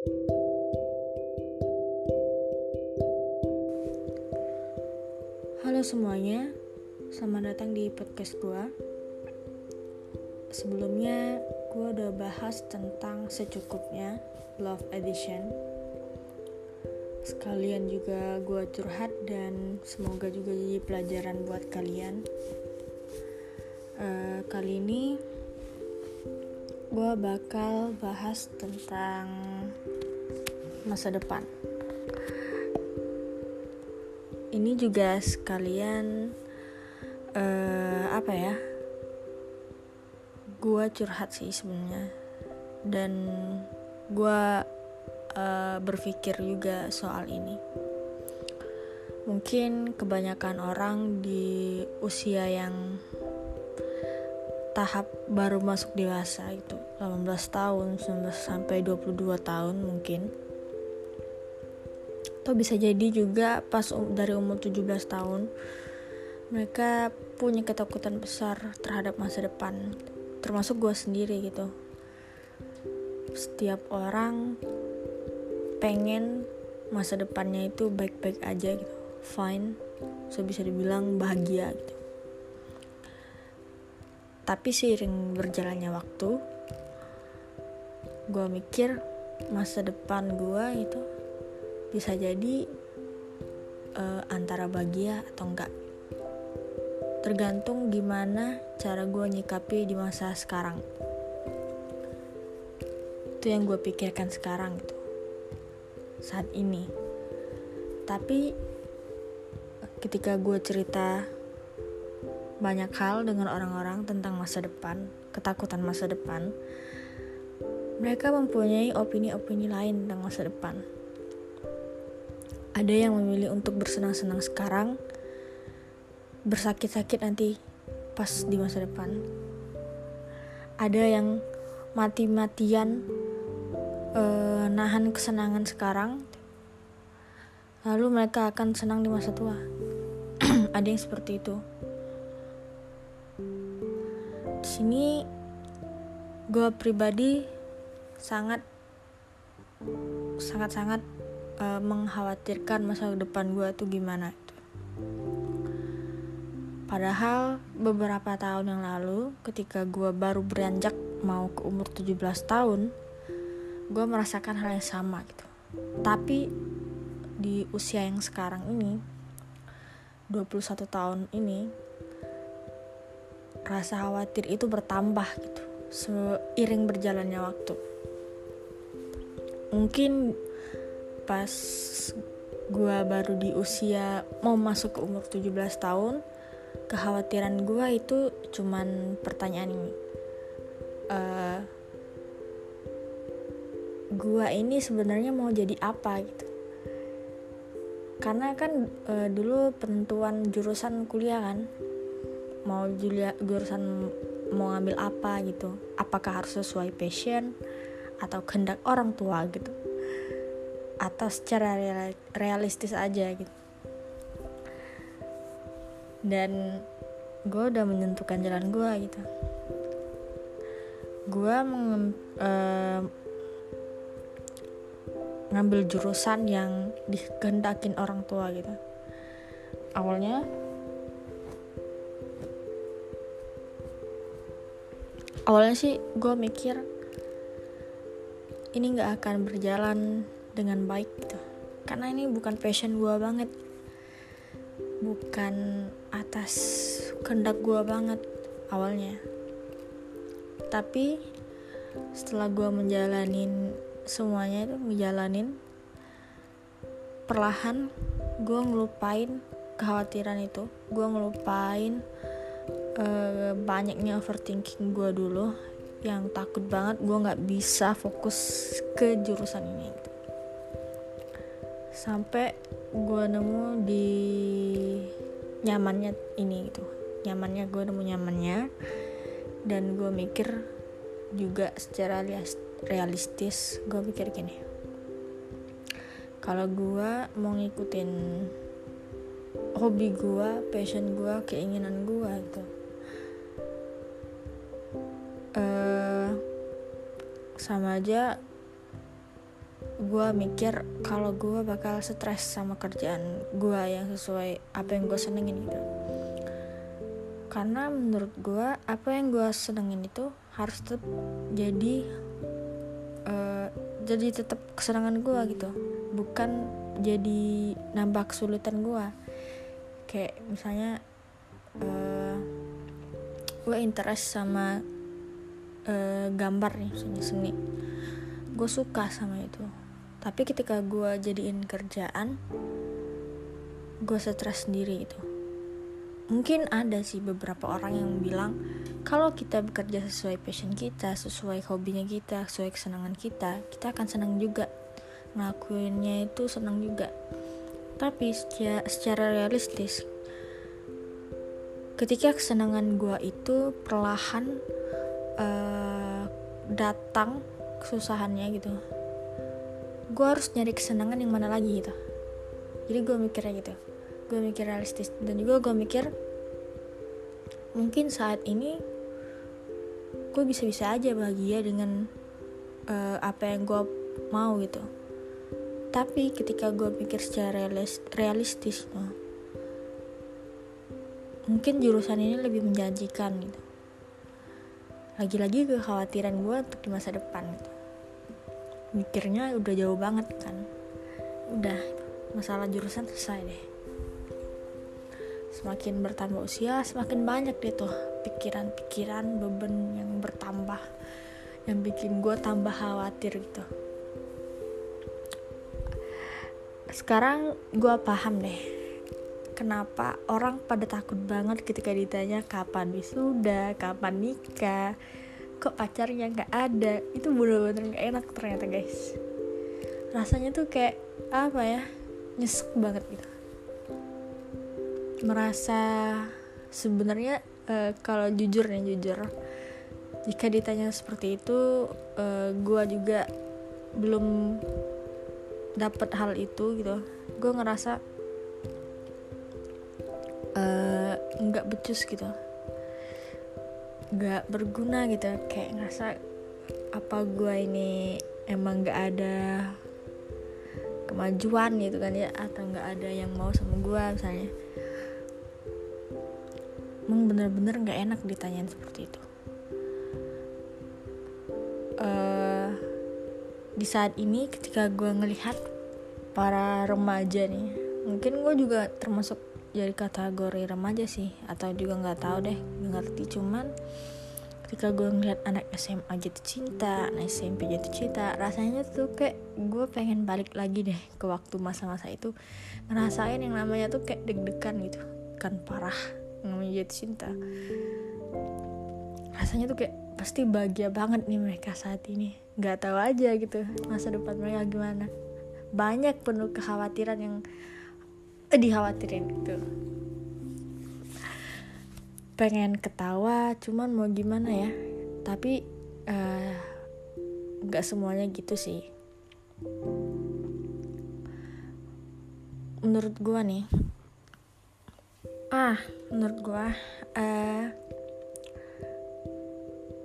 Halo semuanya, selamat datang di podcast gue. Sebelumnya, gue udah bahas tentang secukupnya Love Edition. Sekalian juga gue curhat dan semoga juga jadi pelajaran buat kalian. Uh, kali ini gue bakal bahas tentang masa depan. Ini juga sekalian uh, apa ya gue curhat sih sebenarnya. Dan gue uh, berpikir juga soal ini. Mungkin kebanyakan orang di usia yang tahap baru masuk dewasa itu 18 tahun 19 sampai 22 tahun mungkin atau bisa jadi juga pas um, dari umur 17 tahun mereka punya ketakutan besar terhadap masa depan termasuk gue sendiri gitu. Setiap orang pengen masa depannya itu baik-baik aja gitu fine so bisa dibilang bahagia gitu. Tapi seiring berjalannya waktu gue mikir masa depan gue itu bisa jadi uh, antara bahagia atau enggak. Tergantung gimana cara gue nyikapi di masa sekarang. Itu yang gue pikirkan sekarang itu. Saat ini. Tapi ketika gue cerita banyak hal dengan orang-orang tentang masa depan ketakutan masa depan mereka mempunyai opini-opini lain tentang masa depan ada yang memilih untuk bersenang-senang sekarang, bersakit-sakit nanti pas di masa depan. Ada yang mati-matian uh, nahan kesenangan sekarang, lalu mereka akan senang di masa tua. ada yang seperti itu. Di sini gue pribadi sangat sangat-sangat uh, mengkhawatirkan masa depan gue tuh gimana itu. Padahal beberapa tahun yang lalu ketika gue baru beranjak mau ke umur 17 tahun gue merasakan hal yang sama gitu. Tapi di usia yang sekarang ini 21 tahun ini rasa khawatir itu bertambah gitu seiring berjalannya waktu mungkin pas gue baru di usia mau masuk ke umur 17 tahun kekhawatiran gue itu cuman pertanyaan ini. Uh, eh, gue ini sebenarnya mau jadi apa gitu. Karena kan uh, dulu penentuan jurusan kuliah kan mau julia, jurusan mau ngambil apa gitu. Apakah harus sesuai passion atau kehendak orang tua gitu atau secara realistis aja gitu. Dan gue udah menentukan jalan gue gitu. Gue uh, ngambil jurusan yang dikehendakin orang tua gitu. Awalnya awalnya sih gue mikir ini nggak akan berjalan dengan baik gitu. Karena ini bukan passion gue banget. Bukan atas kehendak gue banget awalnya. Tapi setelah gue menjalanin semuanya itu menjalanin perlahan gue ngelupain kekhawatiran itu. Gue ngelupain uh, banyaknya overthinking gue dulu yang takut banget gue nggak bisa fokus ke jurusan ini. gitu sampai gue nemu di nyamannya ini gitu. Nyamannya gue nemu nyamannya. Dan gue mikir juga secara realistis gue pikir gini. Kalau gue mau ngikutin hobi gue passion gue keinginan gue gitu. Uh, sama aja gue mikir kalau gue bakal stres sama kerjaan gue yang sesuai apa yang gue senengin gitu. Karena menurut gue apa yang gue senengin itu harus tetap jadi uh, jadi tetap kesenangan gue gitu. Bukan jadi nambah kesulitan gue kayak misalnya uh, gue interest sama uh, gambar nih misalnya seni. Gue suka sama itu tapi ketika gue jadiin kerjaan gue stres sendiri itu mungkin ada sih beberapa orang yang bilang kalau kita bekerja sesuai passion kita sesuai hobinya kita sesuai kesenangan kita kita akan senang juga. Ngelakuinnya itu senang juga. Tapi secara, secara realistis ketika kesenangan gue itu perlahan uh, datang kesusahannya gitu gue harus nyari kesenangan yang mana lagi gitu. Jadi gue mikirnya gitu. Gue mikir realistis. Dan juga gue mikir mungkin saat ini gue bisa-bisa aja bahagia dengan uh, apa yang gue mau gitu. Tapi ketika gue pikir secara realis realistis uh, mungkin jurusan ini lebih menjanjikan gitu. Lagi-lagi kekhawatiran gue untuk di masa depan gitu mikirnya udah jauh banget kan. Udah masalah jurusan selesai deh. Semakin bertambah usia semakin banyak deh tuh pikiran-pikiran beban yang bertambah yang bikin gue tambah khawatir gitu. Sekarang gue paham deh kenapa orang pada takut banget ketika ditanya kapan wisuda kapan nikah kok pacarnya nggak ada. Itu bener-bener gak enak ternyata guys. Rasanya tuh kayak apa ya nyesek banget gitu. Merasa sebenarnya uh, kalau jujur nih jujur jika ditanya seperti itu uh, eh, gue juga belum dapat hal itu gitu. Gue ngerasa uh, nggak becus gitu nggak berguna gitu. Kayak ngerasa apa gue ini emang nggak ada kemajuan gitu kan ya atau nggak ada yang mau sama gue misalnya. Emang bener-bener nggak enak ditanyain seperti itu. Uh, di saat ini ketika gue ngelihat para remaja nih mungkin gue juga termasuk jadi kategori remaja sih atau juga nggak tahu deh ngerti cuman ketika gue ngeliat anak SMA jatuh cinta, anak SMP jatuh cinta, rasanya tuh kayak gue pengen balik lagi deh ke waktu masa-masa itu. Ngerasain yang namanya tuh kayak deg-degan gitu kan parah namanya jatuh cinta. Rasanya tuh kayak pasti bahagia banget nih mereka saat ini. Nggak tahu aja gitu masa depan mereka gimana. Banyak penuh kekhawatiran yang eh, dikhawatirin gitu pengen ketawa cuman mau gimana ya? Tapi eh, nggak uh, semuanya gitu sih. Menurut gua nih ah menurut gue uh,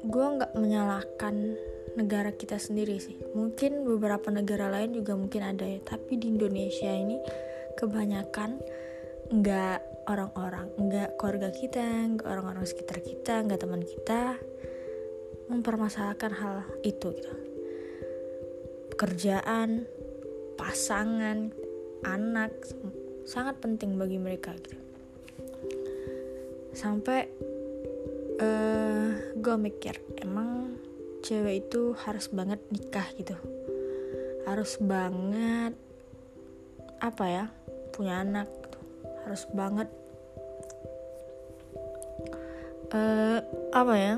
gue nggak menyalahkan negara kita sendiri sih. Mungkin beberapa negara lain juga mungkin ada ya tapi di Indonesia ini kebanyakan nggak orang-orang nggak keluarga kita nggak orang-orang sekitar kita nggak teman kita mempermasalahkan hal itu gitu pekerjaan pasangan anak sangat penting bagi mereka gitu sampai uh, eh, gue mikir emang cewek itu harus banget nikah gitu harus banget apa ya punya anak. Harus banget uh, apa ya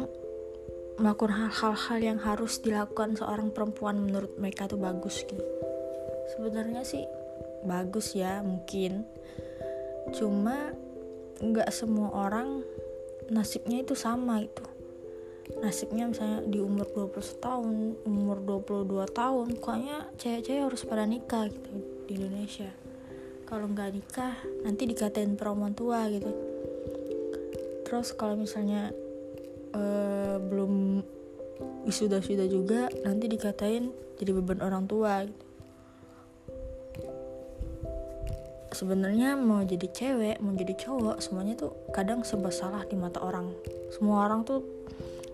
melakukan hal-hal yang harus dilakukan seorang perempuan menurut mereka tuh bagus gitu. Sebenarnya sih bagus ya mungkin. Cuma nggak semua orang nasibnya itu sama itu nasibnya misalnya di umur 20 tahun umur 22 tahun pokoknya cewek-cewek harus pada nikah gitu di Indonesia kalau nggak nikah nanti dikatain perempuan tua gitu. Terus kalau misalnya uh, belum sudah-sudah juga nanti dikatain jadi beban orang tua gitu. sebenarnya mau jadi cewek mau jadi cowok semuanya tuh kadang sebesalah salah di mata orang. Semua orang tuh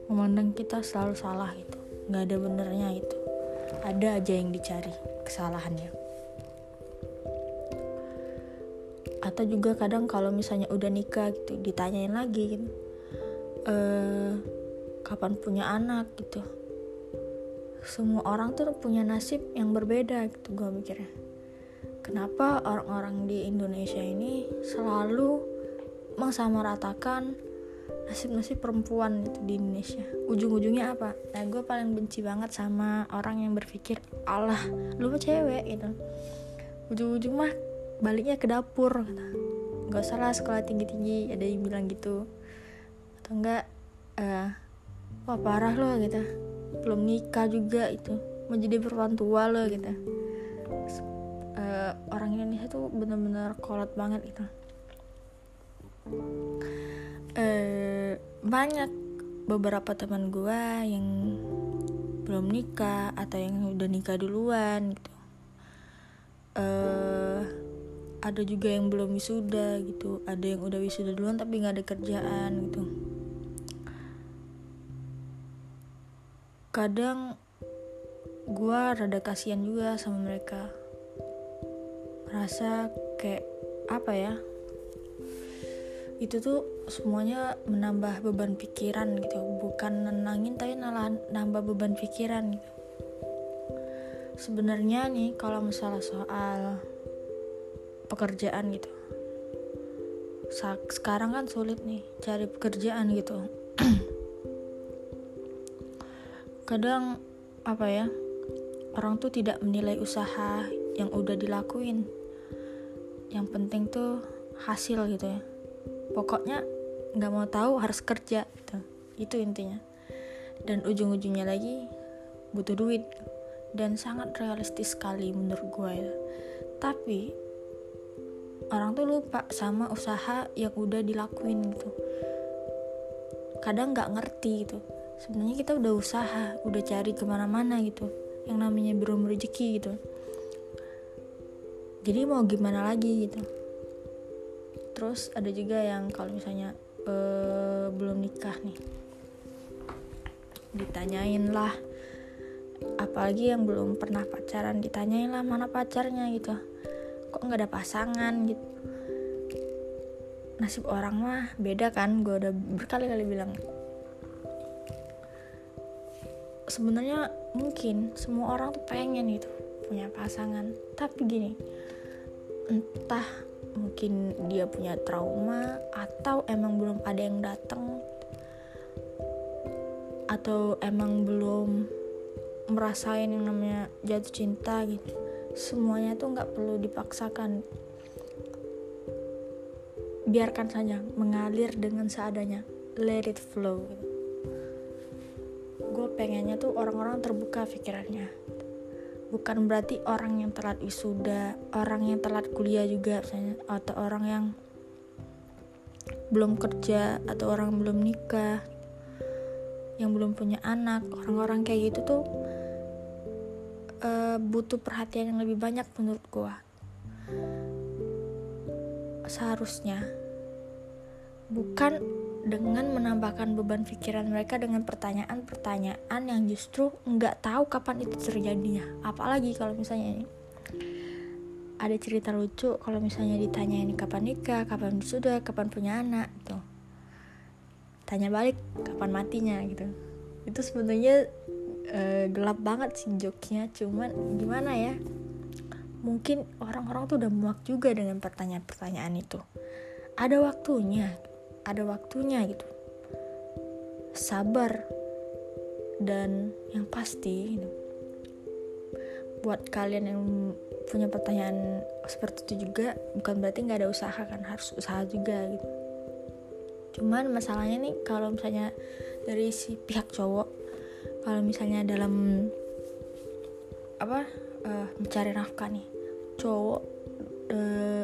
memandang kita selalu salah gitu. Nggak ada benernya itu. Ada aja yang dicari kesalahannya. Atau juga kadang kalau misalnya udah nikah gitu ditanyain lagi gitu. E, kapan punya anak gitu. Semua orang tuh punya nasib yang berbeda gitu gue mikirnya. Kenapa orang-orang di Indonesia ini selalu mengsamaratakan nasib-nasib perempuan itu di Indonesia? Ujung-ujungnya apa? Nah gue paling benci banget sama orang yang berpikir Allah lu mah cewek gitu. Ujung-ujung mah baliknya ke dapur kata. Gak salah sekolah tinggi-tinggi ada yang bilang gitu. Atau enggak uh, wah parah lo gitu belum nikah juga itu. Mau jadi perempuan tua lo gitu uh, orang Indonesia tuh bener-bener kolot banget gitu. Uh, banyak beberapa teman gue yang belum nikah atau yang udah nikah duluan gitu. Uh, ada juga yang belum wisuda gitu. Ada yang udah wisuda duluan tapi nggak ada kerjaan gitu. Kadang gue rada kasihan juga sama mereka. Rasa kayak apa ya itu tuh semuanya menambah beban pikiran gitu. Bukan nenangin tapi malah nambah beban pikiran gitu. Sebenarnya nih kalau misalnya soal pekerjaan gitu. Sekarang kan sulit nih cari pekerjaan gitu. Kadang apa ya orang tuh tidak menilai usaha yang udah dilakuin. Yang penting tuh hasil gitu ya. Pokoknya nggak mau tahu harus kerja gitu. Itu intinya. Dan ujung-ujungnya lagi butuh duit. Dan sangat realistis sekali menurut gue ya. Tapi orang tuh lupa sama usaha yang udah dilakuin gitu. Kadang nggak ngerti gitu. Sebenarnya kita udah usaha udah cari ke mana-mana gitu yang namanya belum rezeki gitu. Jadi mau gimana lagi gitu. Terus ada juga yang kalau misalnya uh, belum nikah nih ditanyain lah. Apalagi yang belum pernah pacaran ditanyain lah mana pacarnya gitu kok nggak ada pasangan gitu. Nasib orang mah beda kan gue udah berkali-kali bilang. Sebenarnya mungkin semua orang tuh pengen gitu punya pasangan. Tapi gini entah mungkin dia punya trauma atau emang belum ada yang datang atau emang belum merasain yang namanya jatuh cinta gitu semuanya tuh nggak perlu dipaksakan. Biarkan saja mengalir dengan seadanya. Let it flow. Gue pengennya tuh orang-orang terbuka pikirannya. Bukan berarti orang yang telat wisuda orang yang telat kuliah juga misalnya. Atau orang yang belum kerja atau orang belum nikah yang belum punya anak orang-orang kayak gitu tuh uh, butuh perhatian yang lebih banyak menurut gua. Seharusnya. Bukan dengan menambahkan beban pikiran mereka dengan pertanyaan-pertanyaan yang justru nggak tahu kapan itu terjadinya. Apalagi kalau misalnya ini ada cerita lucu kalau misalnya ditanya ini kapan nikah kapan sudah kapan punya anak gitu. Tanya balik kapan matinya gitu. Itu sebenarnya uh, gelap banget sih joknya cuman gimana ya? Mungkin orang-orang tuh udah muak juga dengan pertanyaan-pertanyaan itu. Ada waktunya ada waktunya gitu. Sabar dan yang pasti gitu. buat kalian yang punya pertanyaan seperti itu juga bukan berarti nggak ada usaha kan harus usaha juga gitu. Cuman masalahnya nih kalau misalnya dari si pihak cowok kalau misalnya dalam apa uh, mencari nafkah nih cowok uh,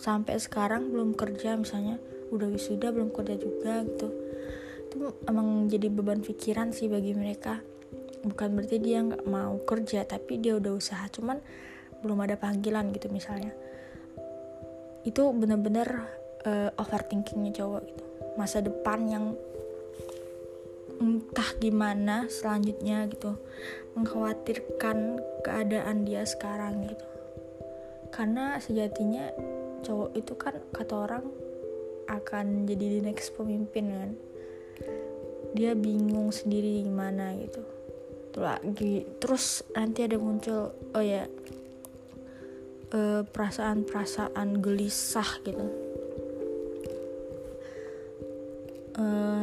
sampai sekarang belum kerja misalnya udah wisuda belum kerja juga gitu itu emang jadi beban pikiran sih bagi mereka. Bukan berarti dia nggak mau kerja tapi dia udah usaha cuman belum ada panggilan gitu misalnya. Itu bener-bener uh, overthinkingnya cowok gitu. Masa depan yang entah gimana selanjutnya gitu mengkhawatirkan keadaan dia sekarang gitu. Karena sejatinya cowok itu kan kata orang akan jadi the next pemimpin kan. Dia bingung sendiri gimana gitu. Tuh lagi terus nanti ada muncul oh ya eh, perasaan-perasaan gelisah gitu. Uh,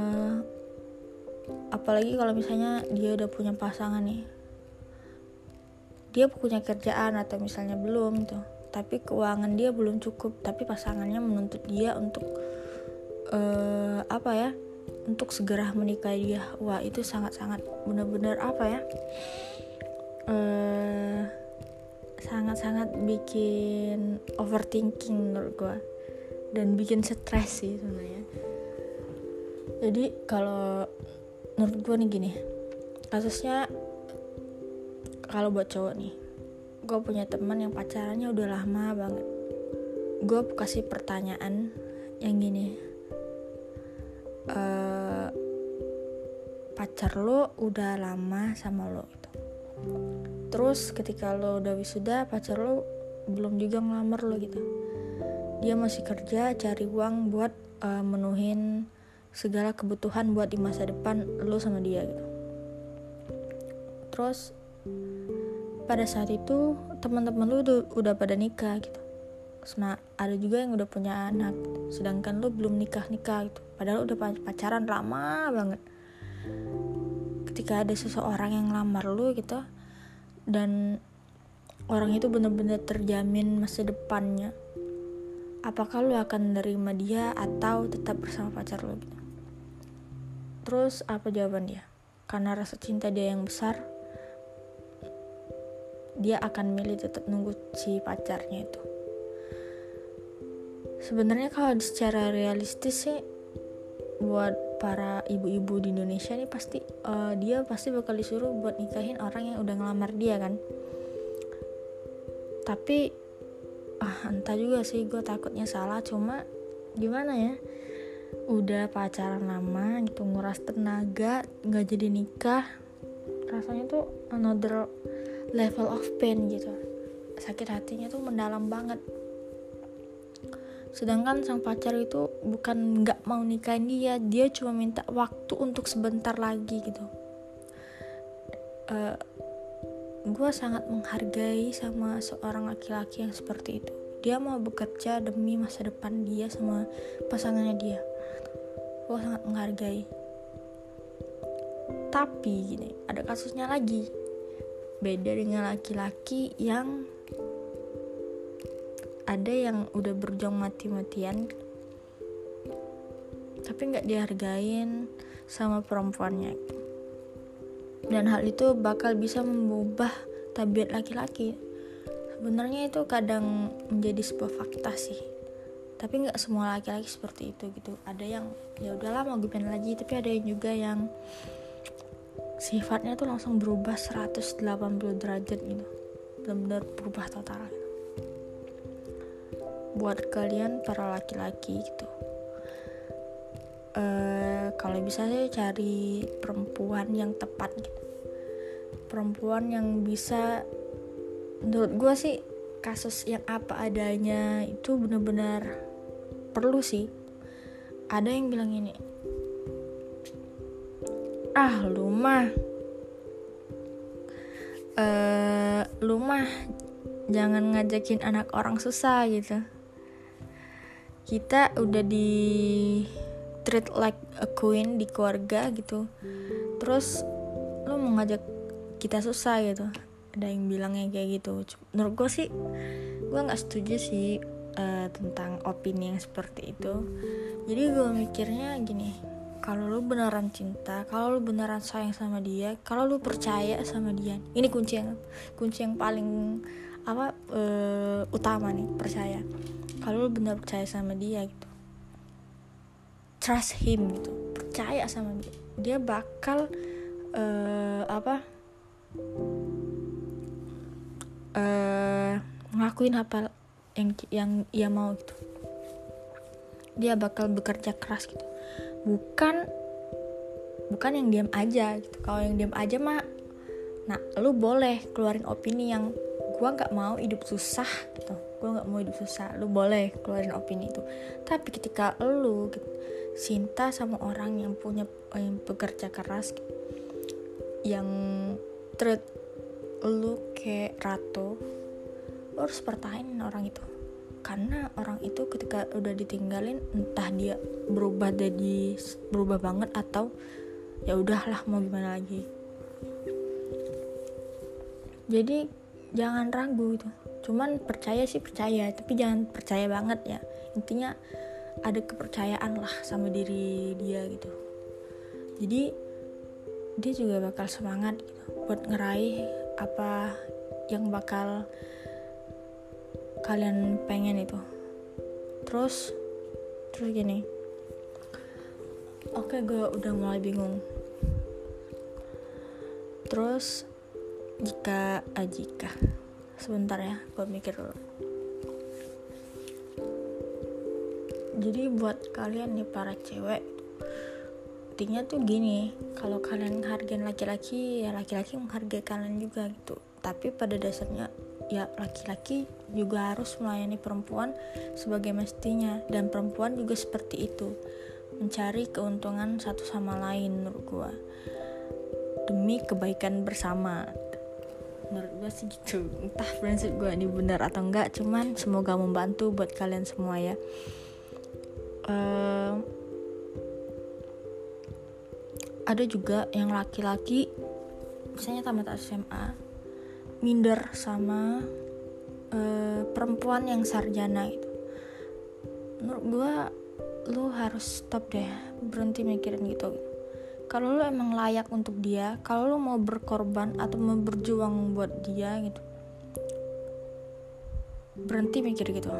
apalagi kalau misalnya dia udah punya pasangan nih. Dia punya kerjaan atau misalnya belum tuh tapi keuangan dia belum cukup. Tapi pasangannya menuntut dia untuk uh, apa ya untuk segera menikahi dia. Wah itu sangat-sangat benar-benar apa ya uh, sangat-sangat bikin overthinking menurut gue dan bikin stres sih sebenarnya. Jadi kalau menurut gue nih gini. Kasusnya kalau buat cowok nih gue punya teman yang pacarannya udah lama banget. Gue kasih pertanyaan yang gini. Uh, pacar lo udah lama sama lo gitu. Terus ketika lo udah wisuda pacar lo belum juga ngelamar lo gitu. Dia masih kerja cari uang buat uh, menuhin segala kebutuhan buat di masa depan lo sama dia gitu. Terus pada saat itu teman-teman lu udah, pada nikah gitu. Nah, ada juga yang udah punya anak sedangkan lu belum nikah nikah gitu. Padahal udah pacaran lama banget. Ketika ada seseorang yang lamar lu gitu dan orang itu benar-benar terjamin masa depannya apakah lu akan menerima dia atau tetap bersama pacar lu gitu terus apa jawaban dia karena rasa cinta dia yang besar dia akan milih tetap nunggu si pacarnya itu. Sebenarnya kalau secara realistis sih buat para ibu-ibu di Indonesia nih pasti uh, dia pasti bakal disuruh buat nikahin orang yang udah ngelamar dia kan. Tapi ah entah juga sih gue takutnya salah. Cuma gimana ya udah pacaran lama gitu nguras tenaga nggak jadi nikah. Rasanya tuh another level of pain gitu. Sakit hatinya tuh mendalam banget. Sedangkan sang pacar itu bukan nggak mau nikahin dia dia cuma minta waktu untuk sebentar lagi gitu. Uh, eh, gue sangat menghargai sama seorang laki-laki yang seperti itu. Dia mau bekerja demi masa depan dia sama pasangannya dia gue sangat menghargai. Tapi gini ada kasusnya lagi. Beda dengan laki-laki yang ada yang udah berjuang mati-matian tapi nggak dihargain sama perempuannya. Dan hal itu bakal bisa mengubah tabiat laki-laki. Sebenarnya itu kadang menjadi sebuah fakta sih tapi nggak semua laki-laki seperti itu gitu. Ada yang ya udahlah mau gimana lagi. Tapi ada yang juga yang sifatnya tuh langsung berubah 180 derajat gitu. Benar-benar berubah total gitu. buat kalian para laki-laki gitu. Uh, kalau bisa saya cari perempuan yang tepat gitu. Perempuan yang bisa menurut gue sih kasus yang apa adanya itu benar-benar perlu sih. Ada yang bilang ini ah lu mah uh, lu jangan ngajakin anak orang susah gitu. Kita udah di treat like a queen di keluarga gitu. Terus lu mau ngajak kita susah gitu. Ada yang bilangnya kayak gitu. Menurut gue sih gue nggak setuju sih uh, tentang opini yang seperti itu. Jadi gue mikirnya gini kalau lu beneran cinta kalau lu beneran sayang sama dia kalau lu percaya sama dia ini kunci yang kunci yang paling apa uh, utama nih percaya. Kalau lu bener percaya sama dia gitu trust him gitu percaya sama dia dia bakal uh, apa uh, ngelakuin apa yang yang ia mau gitu. Dia bakal bekerja keras gitu. Bukan bukan yang diam aja gitu. Kalau yang diam aja mah nah lu boleh keluarin opini yang gua nggak mau hidup susah gitu. Gue nggak mau hidup susah lu boleh keluarin opini itu. Tapi ketika lu gitu, cinta sama orang yang punya yang bekerja keras gitu, yang treat lu kayak ratu lu harus pertahanin orang itu. Karena orang itu ketika udah ditinggalin entah dia berubah jadi berubah banget atau ya udahlah mau gimana lagi. Jadi jangan ragu gitu. Cuman percaya sih percaya tapi jangan percaya banget ya. Intinya ada kepercayaan lah sama diri dia gitu. Jadi dia juga bakal semangat gitu buat ngeraih apa yang bakal kalian pengen itu. Terus terus gini. Oke gue udah mulai bingung. Terus jika ah, jika. Sebentar ya gue mikir dulu. Jadi buat kalian nih para cewek intinya tuh gini. Kalau kalian hargain laki-laki ya laki-laki menghargai kalian juga gitu. Tapi pada dasarnya ya laki-laki juga harus melayani perempuan sebagai mestinya dan perempuan juga seperti itu. Mencari keuntungan satu sama lain menurut gue demi kebaikan bersama. Menurut gue sih gitu. Entah prinsip gue ini benar atau enggak cuman semoga membantu buat kalian semua ya. Uh, ada juga yang laki-laki misalnya tamat SMA minder sama uh, perempuan yang sarjana itu. Menurut gue lu harus stop deh berhenti mikirin gitu. Kalau lo emang layak untuk dia kalau lo mau berkorban atau mau berjuang buat dia gitu berhenti mikir gitu.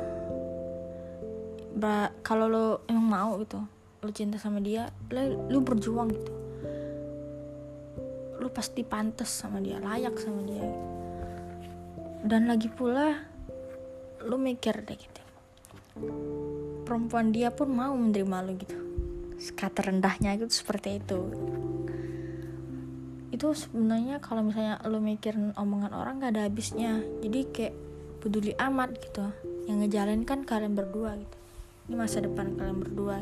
Kalau lo emang mau gitu lo cinta sama dia lo, lo berjuang gitu. Lo pasti pantas sama dia layak sama dia. gitu. Dan lagi pula lo mikir deh gitu. Perempuan dia pun mau menerima lo gitu. Kata rendahnya itu seperti itu. Itu sebenarnya kalau misalnya lo mikirin omongan orang gak ada habisnya. Jadi kayak peduli amat gitu. Yang ngejalin kan kalian berdua gitu. Ini masa depan kalian berdua.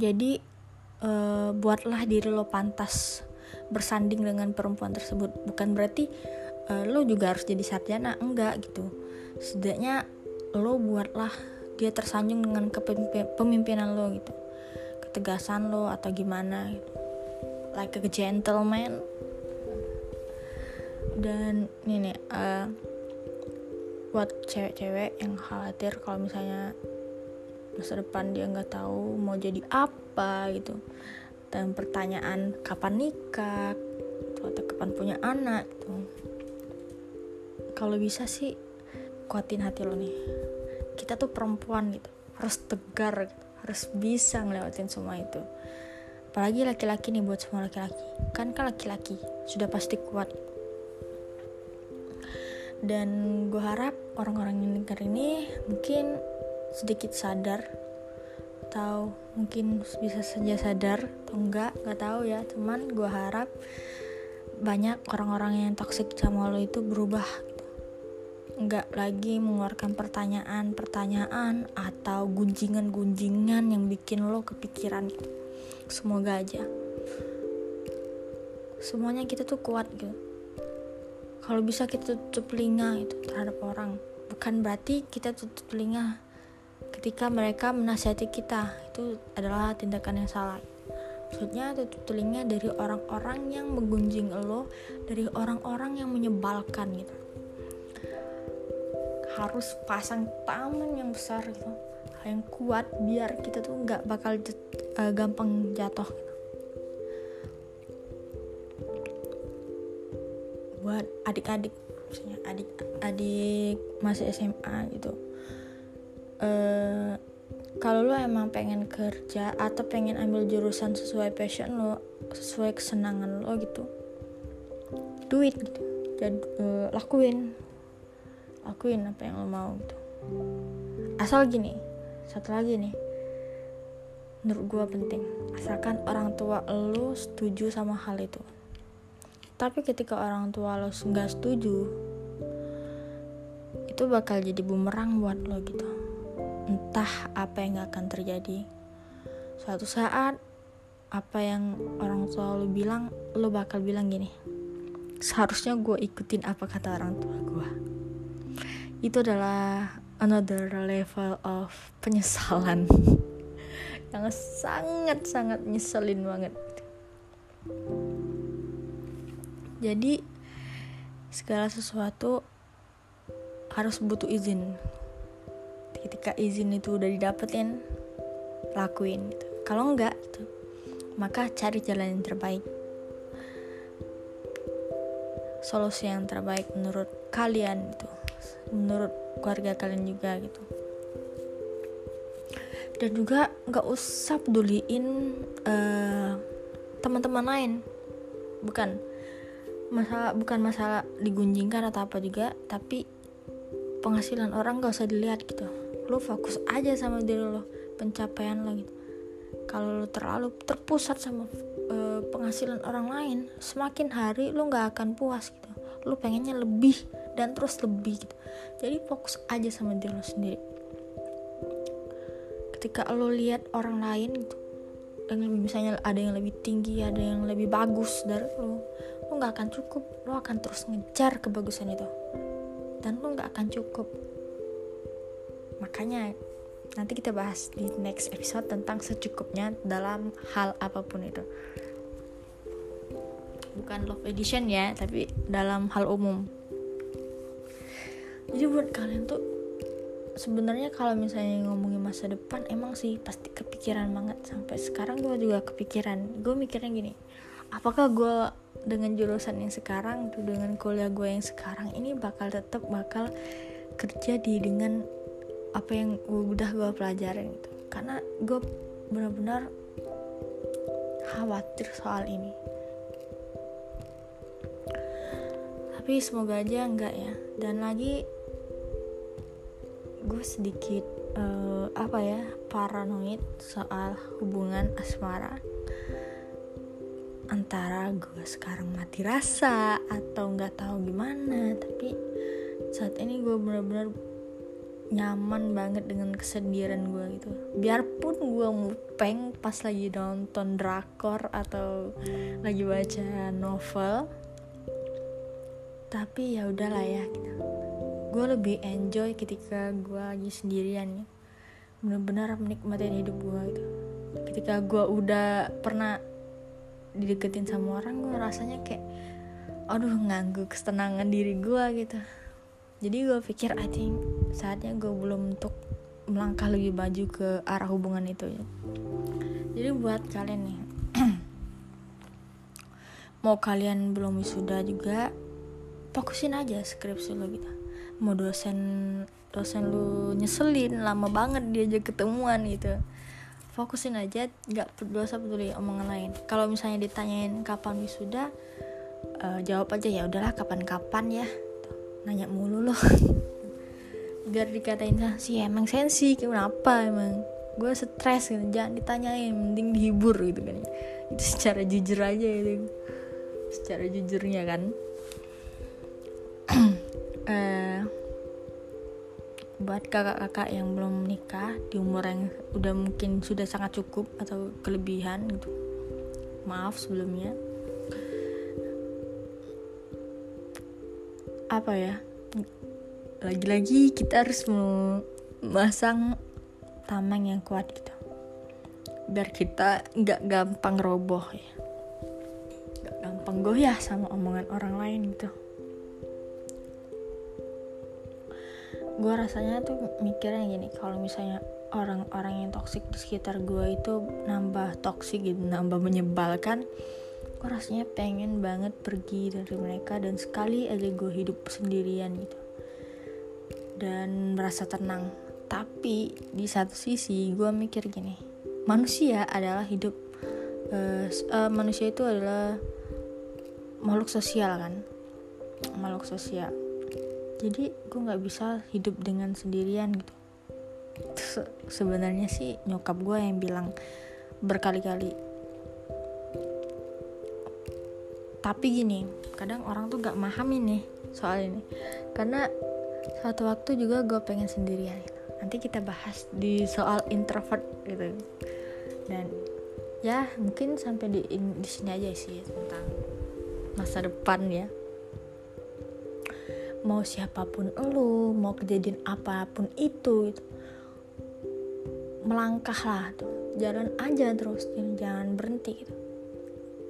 Jadi uh, buatlah diri lo pantas bersanding dengan perempuan tersebut. Bukan berarti uh, lo juga harus jadi sarjana enggak gitu. Setidaknya lo buatlah dia tersanjung dengan kepemimpinan lo gitu. Ketegasan lo atau gimana gitu. Like a gentleman. Dan ini nih uh, buat cewek-cewek yang khawatir kalau misalnya masa depan dia nggak tahu mau jadi apa gitu dan pertanyaan kapan nikah gitu, atau kapan punya anak gitu. Kalau bisa sih kuatin hati lo nih. Kita tuh perempuan gitu. Harus tegar gitu. harus bisa ngelewatin semua itu. Apalagi laki-laki nih buat semua laki-laki. Kan kan laki-laki sudah pasti kuat. Dan gue harap orang-orang yang denger ini mungkin sedikit sadar atau mungkin bisa saja sadar atau enggak nggak tahu ya cuman gue harap banyak orang-orang yang toxic sama lo itu berubah nggak lagi mengeluarkan pertanyaan-pertanyaan atau gunjingan-gunjingan yang bikin lo kepikiran gitu. Semoga aja. Semuanya kita tuh kuat gitu. Kalau bisa kita tutup telinga itu terhadap orang. Bukan berarti kita tutup telinga ketika mereka menasihati kita. Itu adalah tindakan yang salah. Maksudnya tutup telinga dari orang-orang yang menggunjing lo, dari orang-orang yang menyebalkan gitu harus pasang taman yang besar gitu yang kuat biar kita tuh nggak bakal uh, gampang jatuh gitu. buat adik-adik misalnya adik-adik masih SMA gitu uh, kalau lo emang pengen kerja atau pengen ambil jurusan sesuai passion lo sesuai kesenangan lo gitu duit gitu. Jadi uh, lakuin. Lakuin apa yang lo mau gitu. Asal gini satu lagi nih. Menurut gue penting. Asalkan orang tua lo setuju sama hal itu. Tapi ketika orang tua lo nggak setuju itu bakal jadi bumerang buat lo gitu entah apa yang akan terjadi. Suatu saat apa yang orang tua lo bilang lo bakal bilang gini seharusnya gue ikutin apa kata orang tua gue itu adalah another level of penyesalan yang sangat-sangat nyeselin banget. Jadi segala sesuatu harus butuh izin ketika izin itu udah didapetin lakuin gitu. kalau enggak gitu, maka cari jalan yang terbaik. Solusi yang terbaik menurut kalian itu menurut keluarga kalian juga gitu. Dan juga nggak usah peduliin uh, teman-teman lain. Bukan masalah bukan masalah digunjingkan atau apa juga tapi penghasilan orang gak usah dilihat gitu lo fokus aja sama diri lo pencapaian lo gitu. Kalau lo terlalu terpusat sama uh, penghasilan orang lain semakin hari lo nggak akan puas gitu. Lo pengennya lebih dan terus lebih gitu. Jadi fokus aja sama diri lo sendiri. Ketika lo lihat orang lain gitu yang lebih misalnya ada yang lebih tinggi ada yang lebih bagus dari lo lo nggak akan cukup. Lo akan terus ngejar kebagusan itu. Dan lo nggak akan cukup makanya nanti kita bahas di next episode tentang secukupnya dalam hal apa pun itu. Bukan love edition ya tapi dalam hal umum. Jadi buat kalian tuh sebenarnya kalau misalnya ngomongin masa depan emang sih pasti kepikiran banget. Sampai sekarang gue juga kepikiran. Gue mikirnya gini apakah gue dengan jurusan yang sekarang tuh dengan kuliah gue yang sekarang ini bakal tetap bakal kerja di dengan apa yang udah gue pelajarin itu karena gue benar-benar khawatir soal ini. Tapi semoga aja enggak ya. Dan lagi gue sedikit uh, apa ya paranoid soal hubungan asmara antara gue sekarang mati rasa atau nggak tahu gimana. Tapi saat ini gue benar-benar nyaman banget dengan kesendirian gue gitu. Biarpun gue mupeng pas lagi nonton drakor atau lagi baca novel tapi ya udahlah ya gitu. Gue lebih enjoy ketika gue lagi sendirian nih bener-bener menikmati hidup gue gitu. Ketika gue udah pernah dideketin sama orang gue rasanya kayak aduh nganggu kesenangan diri gue gitu jadi gue pikir I think saatnya gue belum untuk melangkah lebih maju ke arah hubungan itu. Ya. jadi buat kalian nih mau kalian belum wisuda juga fokusin aja skripsi lo gitu. Mau dosen dosen lu nyeselin lama banget diajak ketemuan gitu. Fokusin aja nggak berdosa peduli omongan lain. Kalau misalnya ditanyain kapan wisuda uh, jawab aja ya udahlah kapan-kapan ya nanya mulu loh. Biar dikatain sih emang sensi kenapa emang? Gue stres gitu jangan ditanyain mending dihibur gitu kan. Itu secara jujur aja gitu. Secara jujurnya kan. Uh, buat kakak-kakak yang belum menikah di umur yang udah mungkin sudah sangat cukup atau kelebihan gitu. Maaf sebelumnya apa ya lagi-lagi kita harus memasang tameng yang kuat gitu. Biar kita nggak gampang roboh ya. Nggak gampang goyah sama omongan orang lain gitu. Gue rasanya tuh mikirnya gini kalau misalnya orang-orang yang toksik di sekitar gue itu nambah toksik gitu nambah menyebalkan gue rasanya pengen banget pergi dari mereka dan sekali aja gue hidup sendirian gitu. Dan merasa tenang. Tapi di satu sisi gue mikir gini manusia adalah hidup uh, uh, manusia itu adalah makhluk sosial kan? Makhluk sosial. Jadi gue nggak bisa hidup dengan sendirian gitu. Se sebenarnya sih nyokap gue yang bilang berkali-kali tapi gini kadang orang tuh gak memahami nih soal ini. Karena suatu waktu juga gue pengen sendirian. Nanti kita bahas di soal introvert gitu. Dan ya mungkin sampai di di sini aja sih tentang masa depan ya. Mau siapa pun lu mau kejadian apa pun itu gitu. melangkahlah tuh. Jalan aja terus jangan berhenti gitu.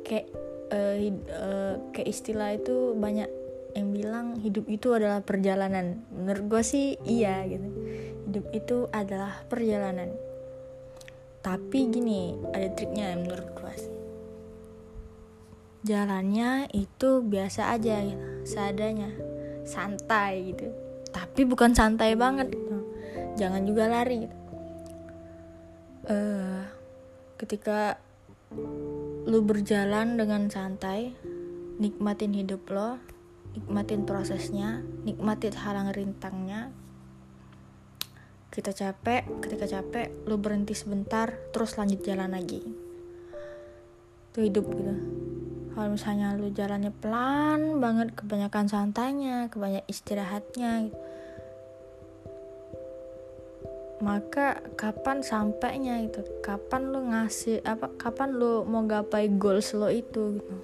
Kayak uh, uh, kayak istilah itu banyak yang bilang hidup itu adalah perjalanan. Menurut gue sih iya gitu. Hidup itu adalah perjalanan. Tapi gini ada triknya menurut gue sih. Jalannya itu biasa aja gitu seadanya. Santai gitu. Tapi bukan santai banget gitu. jangan juga lari gitu. uh, ketika lu berjalan dengan santai nikmatin hidup lo nikmatin prosesnya nikmatin halang rintangnya. Kita capek ketika capek lu berhenti sebentar terus lanjut jalan lagi. Itu hidup gitu. Kalau misalnya lu jalannya pelan banget kebanyakan santainya kebanyakan istirahatnya gitu. Maka kapan sampainya itu kapan lu ngasih apa kapan lu mau gapai goals lo itu gitu?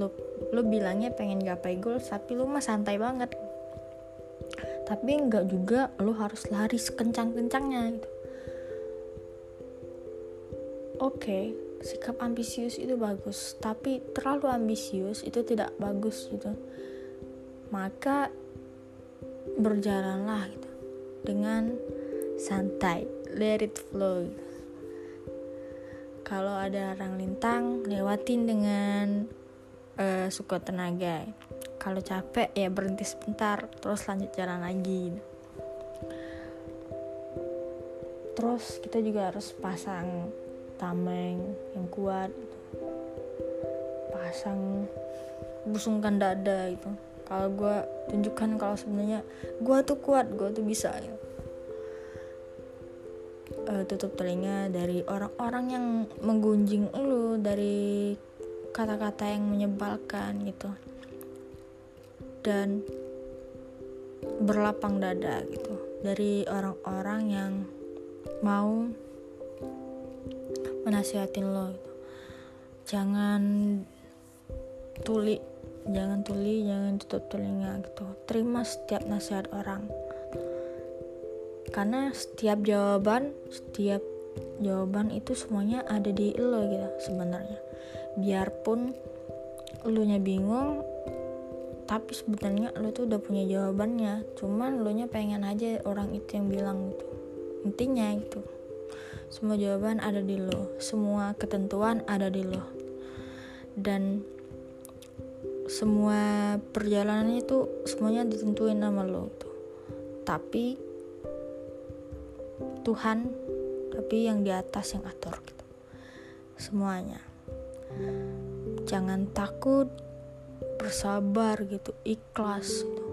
Lu lu bilangnya pengen gapai goals tapi lu mah santai banget. Tapi nggak juga lu harus lari sekencang-kencangnya gitu. Oke okay, sikap ambisius itu bagus tapi terlalu ambisius itu tidak bagus gitu. Maka berjalanlah gitu dengan santai. Let it flow. Kalau ada orang lintang lewatin dengan uh, suka tenaga. Kalau capek ya berhenti sebentar terus lanjut jalan lagi. Terus kita juga harus pasang tameng yang kuat pasang busungkan dada itu kalau gue tunjukkan kalau sebenarnya gue tuh kuat gue tuh bisa gitu. Uh, tutup telinga dari orang-orang yang menggunjing lu dari kata-kata yang menyebalkan gitu. Dan berlapang dada gitu. Dari orang-orang yang mau menasihatin lo gitu. jangan tuli jangan tuli jangan tutup telinga gitu. Terima setiap nasihat orang karena setiap jawaban setiap jawaban itu semuanya ada di lo gitu sebenarnya. Biarpun lu nya bingung tapi sebenarnya lu tuh udah punya jawabannya. Cuman lu nya pengen aja orang itu yang bilang gitu. Intinya itu semua jawaban ada di lo. Semua ketentuan ada di lo. Dan semua perjalanan itu semuanya ditentuin sama lo gitu. tapi Tuhan tapi yang di atas yang atur gitu. Semuanya. Jangan takut bersabar gitu ikhlas gitu.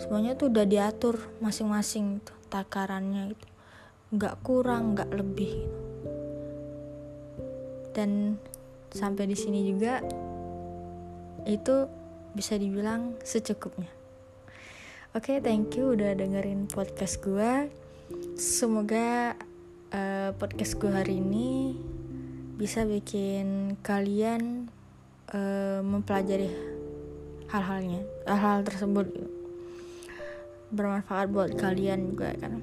semuanya tuh udah diatur masing-masing gitu, takarannya gitu. Nggak kurang nggak lebih gitu. dan sampai di sini juga itu bisa dibilang secukupnya. Oke okay, thank you udah dengerin podcast gue semoga uh, podcast gue hari ini bisa bikin kalian uh, mempelajari hal-halnya hal-hal tersebut. Bermanfaat buat kalian juga kan?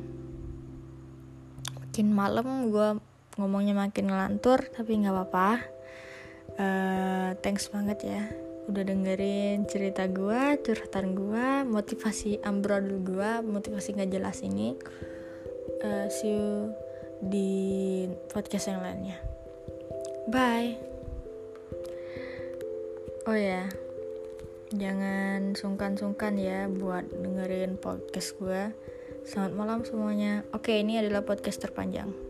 Makin malam gue ngomongnya makin ngelantur tapi nggak apa-apa. Uh, thanks banget ya udah dengerin cerita gue curhatan gue motivasi ambrol gue motivasi nggak jelas ini uh, see you di podcast yang lainnya Bye. Oh ya, jangan sungkan-sungkan ya buat dengerin podcast gue. Selamat malam semuanya. Oke, ini adalah podcast terpanjang.